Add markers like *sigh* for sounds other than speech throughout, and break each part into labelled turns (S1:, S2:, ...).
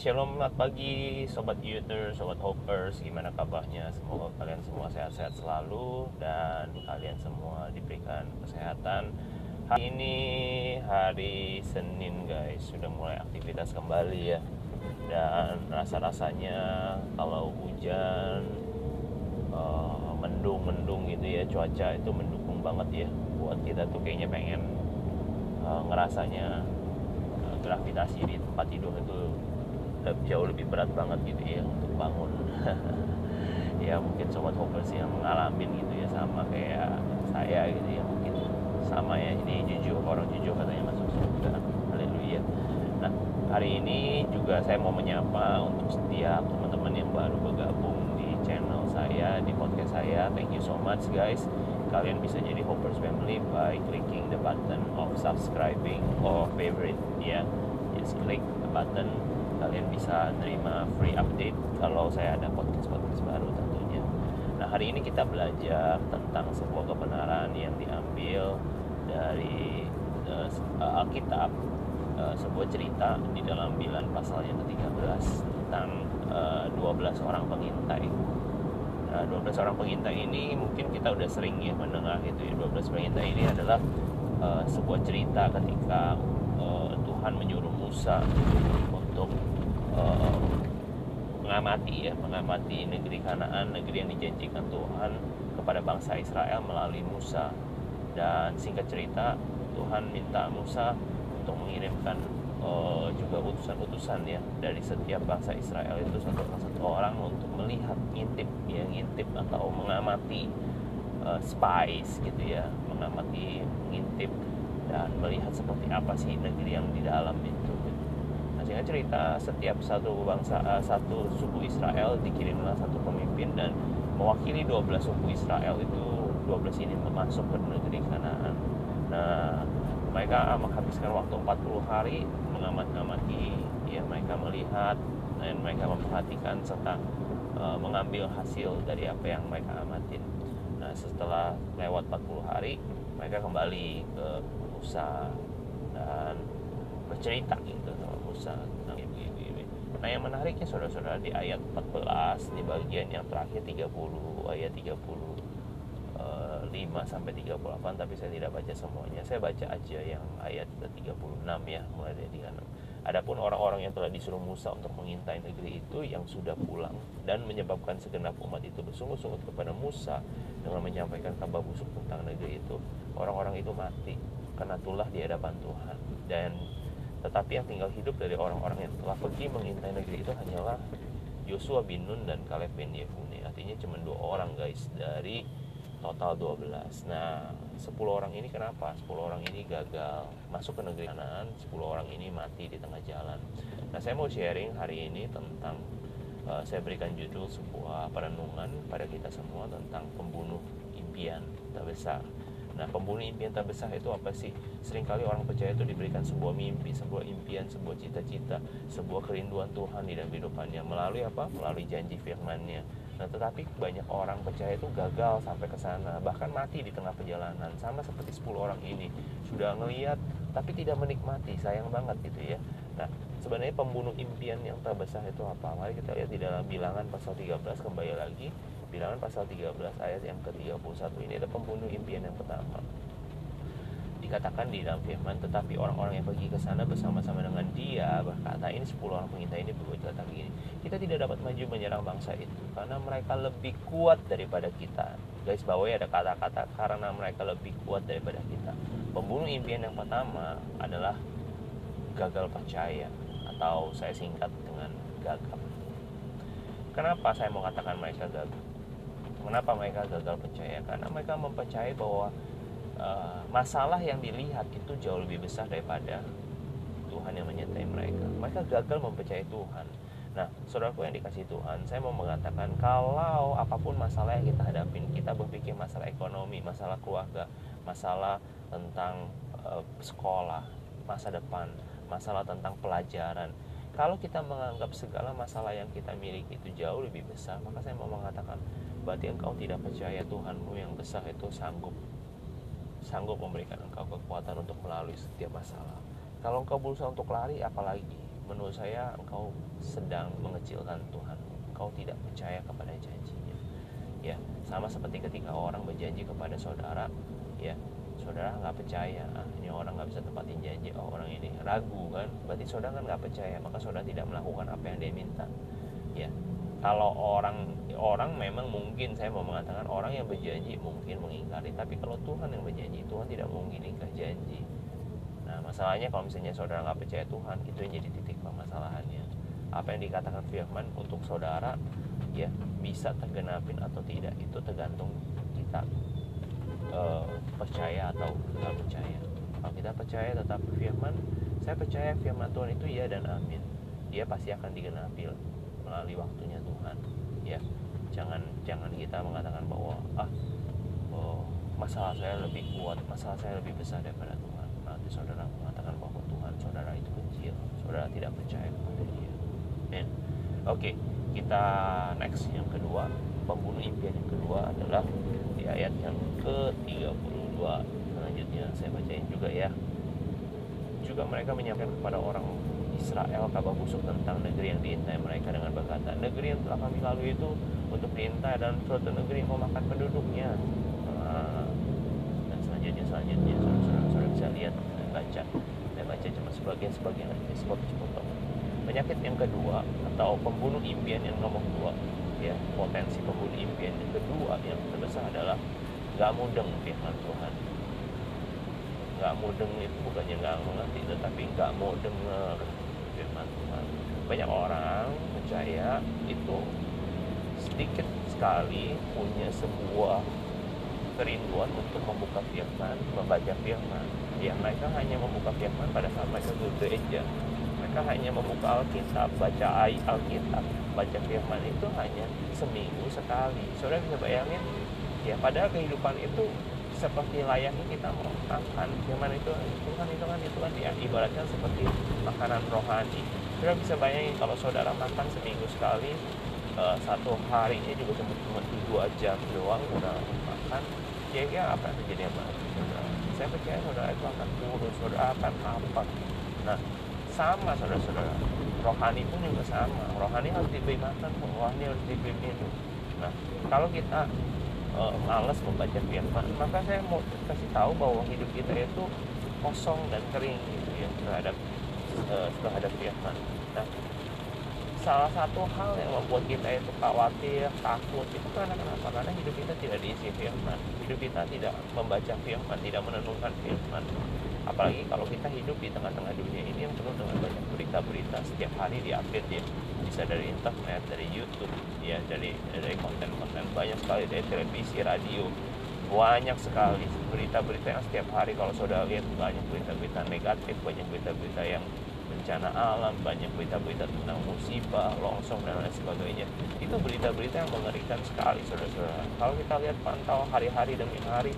S1: shalom selamat pagi Sobat Youtuber, Sobat Hoppers Gimana kabarnya? Semoga kalian semua sehat-sehat selalu Dan kalian semua diberikan kesehatan. Hari ini hari Senin guys. Sudah mulai aktivitas kembali ya. Dan rasa-rasanya kalau hujan uh, Mendung-mendung gitu ya Cuaca itu mendukung banget ya. Buat kita tuh kayaknya pengen uh, Ngerasanya uh, gravitasi di tempat tidur itu jauh lebih berat banget gitu ya untuk bangun. *laughs* Ya mungkin sobat hoppers yang mengalami gitu ya sama kayak saya gitu ya mungkin sama ya. Ini jujur orang jujur katanya masuk surga haleluya. Nah hari ini juga saya mau menyapa untuk setiap teman-teman yang baru bergabung di channel saya di podcast saya. Thank you so much guys. Kalian bisa jadi hoppers family by clicking the button of subscribing or favorite ya. Just click the button kalian bisa terima free update kalau saya ada podcast-podcast baru tentunya. Nah hari ini kita belajar tentang sebuah kebenaran yang diambil dari uh, Alkitab, uh, sebuah cerita di dalam bilan pasal yang ke-13 tentang uh, 12 orang pengintai. Nah, 12 orang pengintai ini mungkin kita udah sering ya mendengar gitu ya. 12 pengintai ini adalah uh, sebuah cerita ketika uh, Tuhan menyuruh Musa untuk uh, mengamati ya mengamati negeri Kanaan negeri yang dijanjikan Tuhan kepada bangsa Israel melalui Musa. Dan singkat cerita Tuhan minta Musa untuk mengirimkan uh, juga utusan-utusan ya dari setiap bangsa Israel itu satu satu orang untuk melihat ngintip ya ngintip atau mengamati uh, spies gitu ya mengamati ngintip dan melihat seperti apa sih negeri yang di dalam itu singkat cerita setiap satu bangsa uh, satu suku Israel dikirimlah satu pemimpin dan mewakili 12 suku Israel itu 12 ini masuk ke negeri Kanaan. Nah, mereka menghabiskan waktu 40 hari mengamat-amati ya mereka melihat dan mereka memperhatikan serta uh, mengambil hasil dari apa yang mereka amatin. Nah, setelah lewat 40 hari mereka kembali ke Musa dan bercerita gitu sama Musa tentang ini. Nah yang menariknya saudara-saudara di ayat 14 di bagian yang terakhir 30 ayat 30 5 eh, sampai 38 tapi saya tidak baca semuanya. Saya baca aja yang ayat ke-36 ya, mulai dari 36. Adapun orang-orang yang telah disuruh Musa untuk mengintai negeri itu yang sudah pulang dan menyebabkan segenap umat itu bersungguh-sungguh kepada Musa dengan menyampaikan kabar busuk tentang negeri itu, orang-orang itu mati karena tulah di hadapan Tuhan dan tetapi yang tinggal hidup dari orang-orang yang telah pergi mengintai negeri itu hanyalah Yosua bin Nun dan Kaleb bin Yefune. Artinya cuma dua orang guys dari total 12. Nah, 10 orang ini kenapa? 10 orang ini gagal masuk ke negeri Kanaan, 10 orang ini mati di tengah jalan. Nah, saya mau sharing hari ini tentang uh, saya berikan judul sebuah perenungan pada kita semua tentang pembunuh impian terbesar. Nah, pembunuh impian terbesar itu apa sih? Seringkali orang percaya itu diberikan sebuah mimpi, sebuah impian, sebuah cita-cita, sebuah kerinduan Tuhan di dalam kehidupannya melalui apa? Melalui janji firman-Nya. Nah, tetapi banyak orang percaya itu gagal sampai ke sana, bahkan mati di tengah perjalanan. Sama seperti 10 orang ini, sudah ngeliat tapi tidak menikmati, sayang banget gitu ya. Nah, sebenarnya pembunuh impian yang terbesar itu apa? Mari kita lihat di dalam bilangan pasal 13 kembali lagi bilangan pasal 13 ayat yang ke-31 ini ada pembunuh impian yang pertama. Dikatakan di dalam firman tetapi orang-orang yang pergi ke sana bersama-sama dengan dia berkata ini 10 orang pengintai ini berkata begini kita tidak dapat maju menyerang bangsa itu karena mereka lebih kuat daripada kita. Guys bawahi ada kata-kata karena mereka lebih kuat daripada kita. Pembunuh impian yang pertama adalah gagal percaya atau saya singkat dengan gagal kenapa saya mau katakan mereka gagal Kenapa mereka gagal percaya? Karena mereka mempercayai bahwa uh, masalah yang dilihat itu jauh lebih besar daripada Tuhan yang menyertai mereka. Mereka gagal mempercayai Tuhan. Nah, saudaraku yang dikasih Tuhan, saya mau mengatakan kalau apa pun masalah yang kita hadapin, kita berpikir masalah ekonomi, masalah keluarga, masalah tentang uh, sekolah, masa depan, masalah tentang pelajaran. Kalau kita menganggap segala masalah yang kita miliki itu jauh lebih besar, maka saya mau mengatakan berarti engkau tidak percaya Tuhanmu yang besar itu sanggup sanggup memberikan engkau kekuatan untuk melalui setiap masalah. Kalau engkau berusaha untuk lari apalagi? Menurut saya engkau sedang mengecilkan Tuhan engkau tidak percaya kepada janjinya. Ya sama seperti ketika orang berjanji kepada saudara ya saudara nggak percaya. Ah, ini orang nggak bisa tepatin janji. Oh orang ini ragu kan? Berarti saudara kan nggak percaya maka saudara tidak melakukan apa yang dia minta. Ya kalau orang orang memang mungkin saya mau mengatakan orang yang berjanji mungkin mengingkari tapi kalau Tuhan yang berjanji Tuhan tidak mungkin ingkar janji. Nah masalahnya kalau misalnya saudara nggak percaya Tuhan itu yang jadi titik permasalahannya. Apa yang dikatakan firman untuk saudara ya bisa tergenapin atau tidak itu tergantung kita uh, percaya atau nggak percaya. Kalau kita percaya tetap firman saya percaya firman Tuhan itu ya dan amin. Dia pasti akan digenapi melalui waktunya Tuhan. Ya jangan jangan kita mengatakan bahwa ah oh, masalah saya lebih kuat masalah saya lebih besar daripada Tuhan. Nanti saudara mengatakan bahwa Tuhan saudara itu kecil saudara tidak percaya kepada dia. Oke okay, kita next yang kedua pembunuh impian yang kedua adalah di ayat yang ke-32 selanjutnya saya bacain juga ya. Juga mereka menyampaikan kepada orang Israel kabar busuk tentang negeri yang diintai mereka dengan berkata negeri yang telah kami lalui itu untuk diintai dan suatu negeri yang memakan penduduknya. Nah, dan selanjutnya selanjutnya saudara-saudara bisa lihat dan baca saya baca cuma sebagian sebagian aja sebab sepotong penyakit yang kedua atau pembunuh impian yang nomor dua ya potensi pembunuh impian yang kedua yang terbesar adalah gak mudeng firman Tuhan. Gak mudeng itu bukannya gak mengerti tetapi gak mau dengar firman Tuhan banyak orang percaya itu sedikit sekali punya sebuah kerinduan untuk membuka firman, membaca firman. Ya, mereka hanya membuka firman pada saat mereka ke gereja. Mereka hanya membuka Alkitab, baca ayat Alkitab, baca firman itu hanya seminggu sekali. Saudara bisa bayangin, ya padahal kehidupan itu seperti layaknya kita makan firman itu Tuhan itu kan itu kan ya, ibaratnya seperti makanan rohani. Saudara bisa bayangin kalau saudara makan seminggu sekali uh, satu harinya juga cuma cuma dua jam doang udah makan ya ya apa yang terjadi sama saya percaya saudara itu akan kurus saudara akan apa. Nah sama saudara-saudara. Rohani pun juga sama. Rohani harus diberi makan rohani harus diberi minum. Nah kalau kita uh, malas membaca firman maka saya mau kasih tahu bahwa hidup kita itu kosong dan kering gitu ya terhadap uh, terhadap firman nah salah satu hal yang membuat kita itu khawatir, takut itu karena kenapa? Karena hidup kita tidak diisi firman, hidup kita tidak membaca firman, tidak menenungkan firman. Apalagi kalau kita hidup di tengah-tengah dunia ini yang penuh dengan banyak berita-berita setiap hari diupdate ya, bisa dari internet, dari YouTube, ya dari dari konten-konten banyak sekali dari televisi, radio, banyak sekali berita-berita yang setiap hari kalau saudara lihat banyak berita-berita negatif, banyak berita-berita yang bencana alam, banyak berita-berita tentang musibah, longsor dan lain sebagainya. Itu berita-berita yang mengerikan sekali, saudara-saudara. Kalau kita lihat pantau hari-hari demi hari,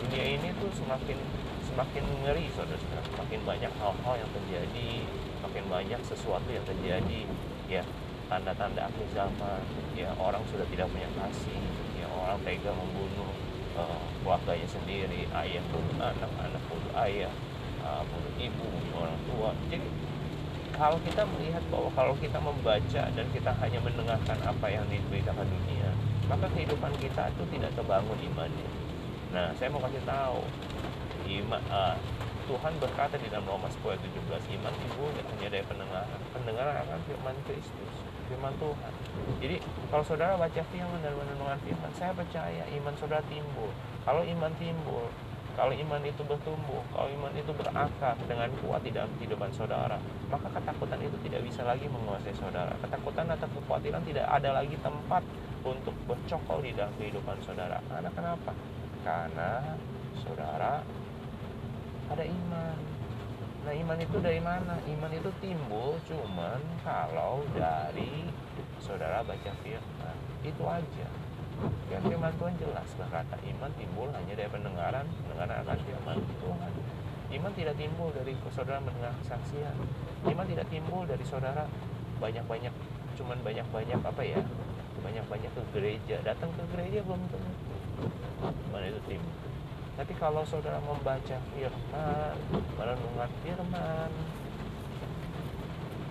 S1: dunia ini tuh semakin semakin ngeri, saudara-saudara. Semakin banyak hal-hal yang terjadi, semakin banyak sesuatu yang terjadi, ya tanda-tanda akhir zaman, ya orang sudah tidak punya kasih, ya orang tega membunuh uh, keluarganya sendiri, ayah bunuh anak, anak bunuh ayah, uh, bunuh ibu, orang tua. Jadi kalau kita melihat bahwa kalau kita membaca dan kita hanya mendengarkan apa yang diberitakan dunia, maka kehidupan kita itu tidak terbangun imannya. Nah, saya mau kasih tahu, iman, uh, Tuhan berkata di dalam Roma 10 17, iman timbul hanya dari pendengaran, pendengaran akan firman Kristus, firman Tuhan. Jadi kalau saudara baca firman dan mendengarkan firman, saya percaya iman saudara timbul. Kalau iman timbul, kalau iman itu bertumbuh, kalau iman itu berakar dengan kuat di dalam kehidupan saudara, maka ketakutan itu tidak bisa lagi menguasai saudara. Ketakutan atau kekhawatiran tidak ada lagi tempat untuk bercokol di dalam kehidupan saudara. Karena kenapa? Karena saudara ada iman. Nah iman itu dari mana? Iman itu timbul cuman kalau dari saudara baca firman. Itu aja. Dan firman Tuhan jelas berkata iman timbul hanya dari pendengaran, pendengaran akan firman Tuhan. Iman tidak timbul dari saudara mendengar kesaksian. Iman tidak timbul dari saudara banyak-banyak, cuman banyak-banyak apa ya? Banyak-banyak ke gereja. Datang ke gereja belum tentu. Mana itu timbul. Tapi kalau saudara membaca firman, merenungkan firman,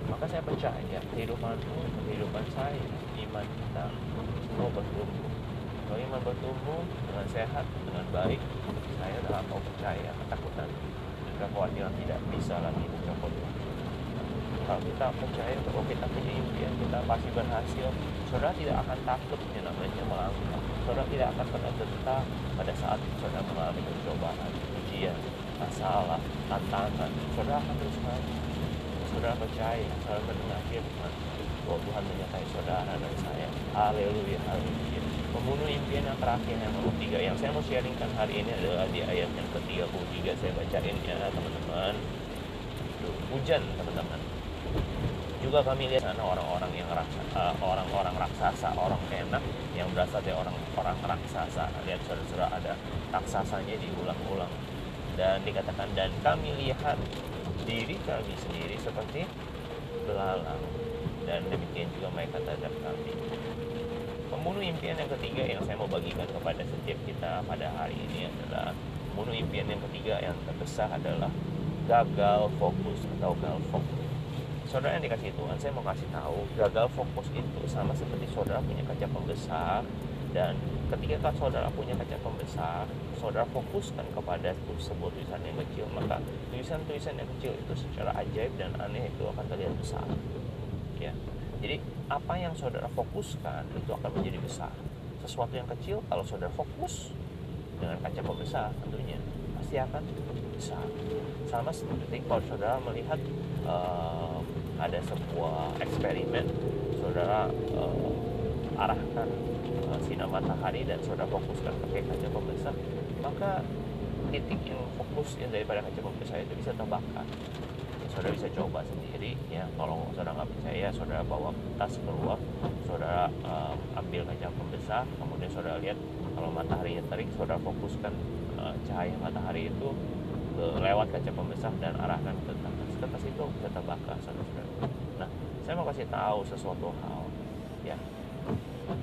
S1: maka saya percaya kehidupanmu kehidupan saya iman kita semua bertumbuh. Kalau iman bertumbuh dengan sehat dengan baik saya mau percaya ketakutan. Dan kekhawatiran tidak bisa lagi mencopot kalau kita percaya bahwa kita punya impian kita pasti berhasil. Saudara tidak akan takut yang namanya melangkah saudara tidak akan pernah gentar pada saat saudara mengalami pencobaan ujian masalah tantangan. Saudara akan terus maju. Saudara percaya saudara mendengar firman. Bahwa Tuhan menyertai saudara dan saya. Haleluya haleluya. Membunuh impian yang terakhir yang nomor tiga. Yang saya mau sharingkan hari ini adalah di ayat yang ke-33 saya bacain ya teman-teman. Hujan teman-teman juga kami lihat sana orang-orang yang uh, orang-orang raksasa orang enak yang berasal dari orang-orang raksasa. Lihat saudara-saudara ada raksasanya diulang-ulang. Dan dikatakan dan kami lihat diri kami sendiri seperti belalang. Dan demikian juga mereka terhadap kami. Pembunuh impian yang ketiga yang saya mau bagikan kepada setiap kita pada hari ini adalah pembunuh impian yang ketiga yang terbesar adalah gagal fokus atau gagal fokus saudara yang dikasih Tuhan saya mau kasih tahu gagal fokus itu sama seperti saudara punya kaca pembesar. Dan ketika saudara punya kaca pembesar saudara fokuskan kepada sebuah tulisan yang kecil maka tulisan-tulisan yang kecil itu secara ajaib dan aneh itu akan terlihat besar. Ya. Jadi apa yang saudara fokuskan itu akan menjadi besar. Sesuatu yang kecil kalau saudara fokus dengan kaca pembesar tentunya pasti akan besar. Sama seperti kalau saudara melihat uh, ada sebuah eksperimen saudara uh, arahkan uh, sinar matahari dan saudara fokuskan pakai kaca pembesar maka titik yang fokus yang daripada kaca pembesar itu bisa terbakar. Saudara bisa coba sendiri ya kalau saudara nggak percaya saudara bawa tas keluar saudara uh, ambil kaca pembesar kemudian saudara lihat kalau mataharinya terik saudara fokuskan uh, cahaya matahari itu lewat kaca pembesar dan arahkan ke kertas kertas itu bisa terbakar saudara-saudara nah saya mau kasih tahu sesuatu hal ya.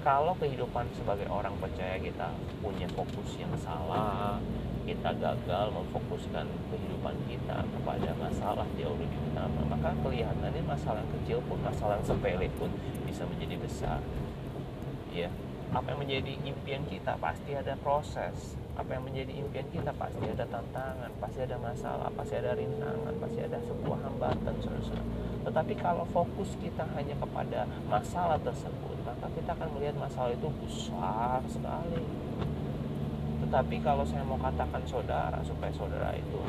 S1: Kalau kehidupan sebagai orang percaya kita punya fokus yang salah kita gagal memfokuskan kehidupan kita kepada masalah lebih utama maka kelihatannya masalah kecil pun masalah sepele pun bisa menjadi besar. Ya apa yang menjadi impian kita? Pasti ada proses apa yang menjadi impian kita pasti ada tantangan pasti ada masalah pasti ada rintangan pasti ada sebuah hambatan saudara tetapi kalau fokus kita hanya kepada masalah tersebut maka kita akan melihat masalah itu besar sekali. Tetapi kalau saya mau katakan saudara supaya saudara itu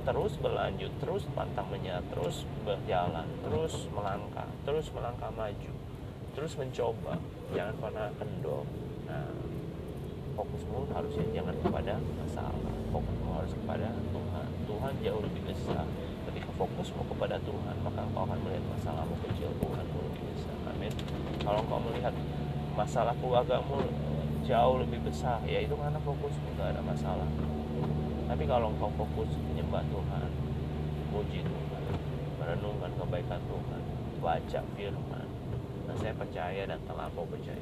S1: terus berlanjut terus pantang menyerah terus berjalan terus melangkah terus melangkah maju terus mencoba jangan pernah kendor. Nah fokusmu harusnya jangan kepada masalah. Fokusmu harus kepada Tuhan. Tuhan jauh lebih besar. Ketika fokusmu kepada Tuhan maka engkau akan melihat masalahmu kecil. Tuhanmu lebih besar. Amin. Kalau engkau melihat masalah keluargamu jauh lebih besar ya itu karena fokusmu gak ada masalah. Tapi kalau engkau fokus menyembah Tuhan puji Tuhan merenungkan kebaikan Tuhan baca firman dan saya percaya dan terlampau percaya.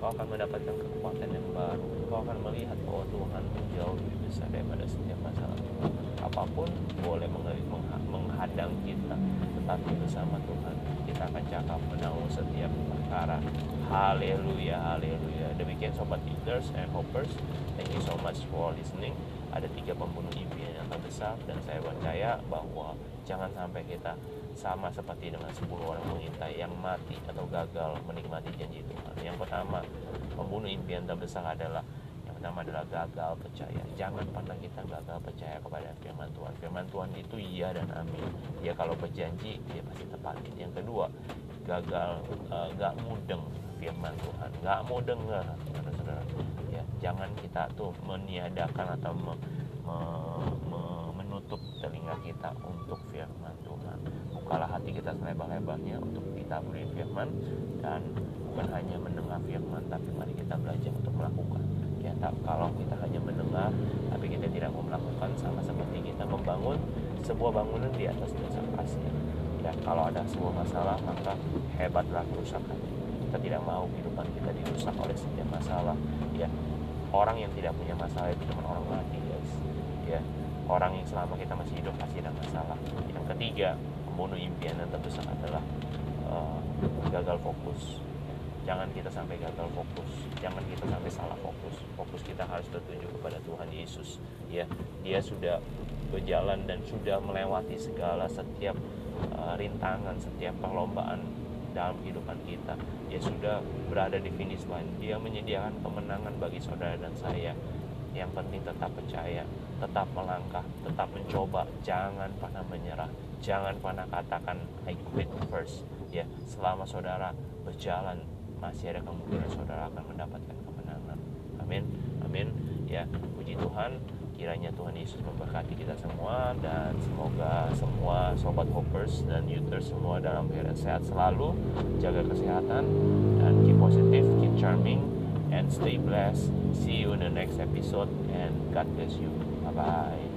S1: Kau akan mendapatkan kekuatan yang baru. Kau akan melihat bahwa Tuhan jauh lebih besar daripada setiap masalah. Apa pun boleh menghadang kita tetapi bersama Tuhan kita akan cakap menanggung setiap perkara. Haleluya haleluya. Demikian sobat leaders and hoppers. Thank you so much for listening. Ada tiga pembunuh impian terbesar dan saya percaya bahwa jangan sampai kita sama seperti dengan 10 orang mengintai yang mati atau gagal menikmati janji Tuhan. Yang pertama, membunuh impian terbesar adalah yang pertama adalah gagal percaya. Jangan pernah kita gagal percaya kepada firman Tuhan. Firman Tuhan itu iya dan amin. Dia kalau berjanji dia pasti tepatin. Yang kedua, gagal uh, gak mudeng firman Tuhan, gak mau dengar, saudara-saudara. Ya, jangan kita tuh meniadakan atau me, me, menutup telinga kita untuk firman Tuhan. Bukalah hati kita selebar-lebarnya untuk kita beri firman dan bukan hanya mendengar firman tapi mari kita belajar untuk melakukan. Ya tak kalau kita hanya mendengar tapi kita tidak mau melakukan sama seperti kita membangun sebuah bangunan di atas dasar pasir. Dan kalau ada sebuah masalah maka hebatlah kerusakannya kita tidak mau kehidupan kita dirusak oleh setiap masalah. Ya orang yang tidak punya masalah itu cuma orang mati guys. Ya orang yang selama kita masih hidup pasti ada masalah. Yang ketiga pembunuh impian yang terbesar adalah uh, gagal fokus. Jangan kita sampai gagal fokus. Jangan kita sampai salah fokus. Fokus kita harus tertuju kepada Tuhan Yesus. Ya dia sudah berjalan dan sudah melewati segala setiap uh, rintangan setiap perlombaan dalam kehidupan kita. Dia sudah berada di finish line. Dia menyediakan kemenangan bagi saudara dan saya. Yang penting tetap percaya tetap melangkah tetap mencoba. Jangan pernah menyerah. Jangan pernah katakan I quit first. Ya selama saudara berjalan masih ada kemungkinan saudara akan mendapatkan kemenangan. Amin. Amin. Ya puji Tuhan. Kiranya Tuhan Yesus memberkati kita semua dan semoga semua sobat hoppers dan youters semua dalam keadaan sehat selalu. Jaga kesehatan dan keep positive keep charming and stay blessed. See you in the next episode and God bless you 拜拜。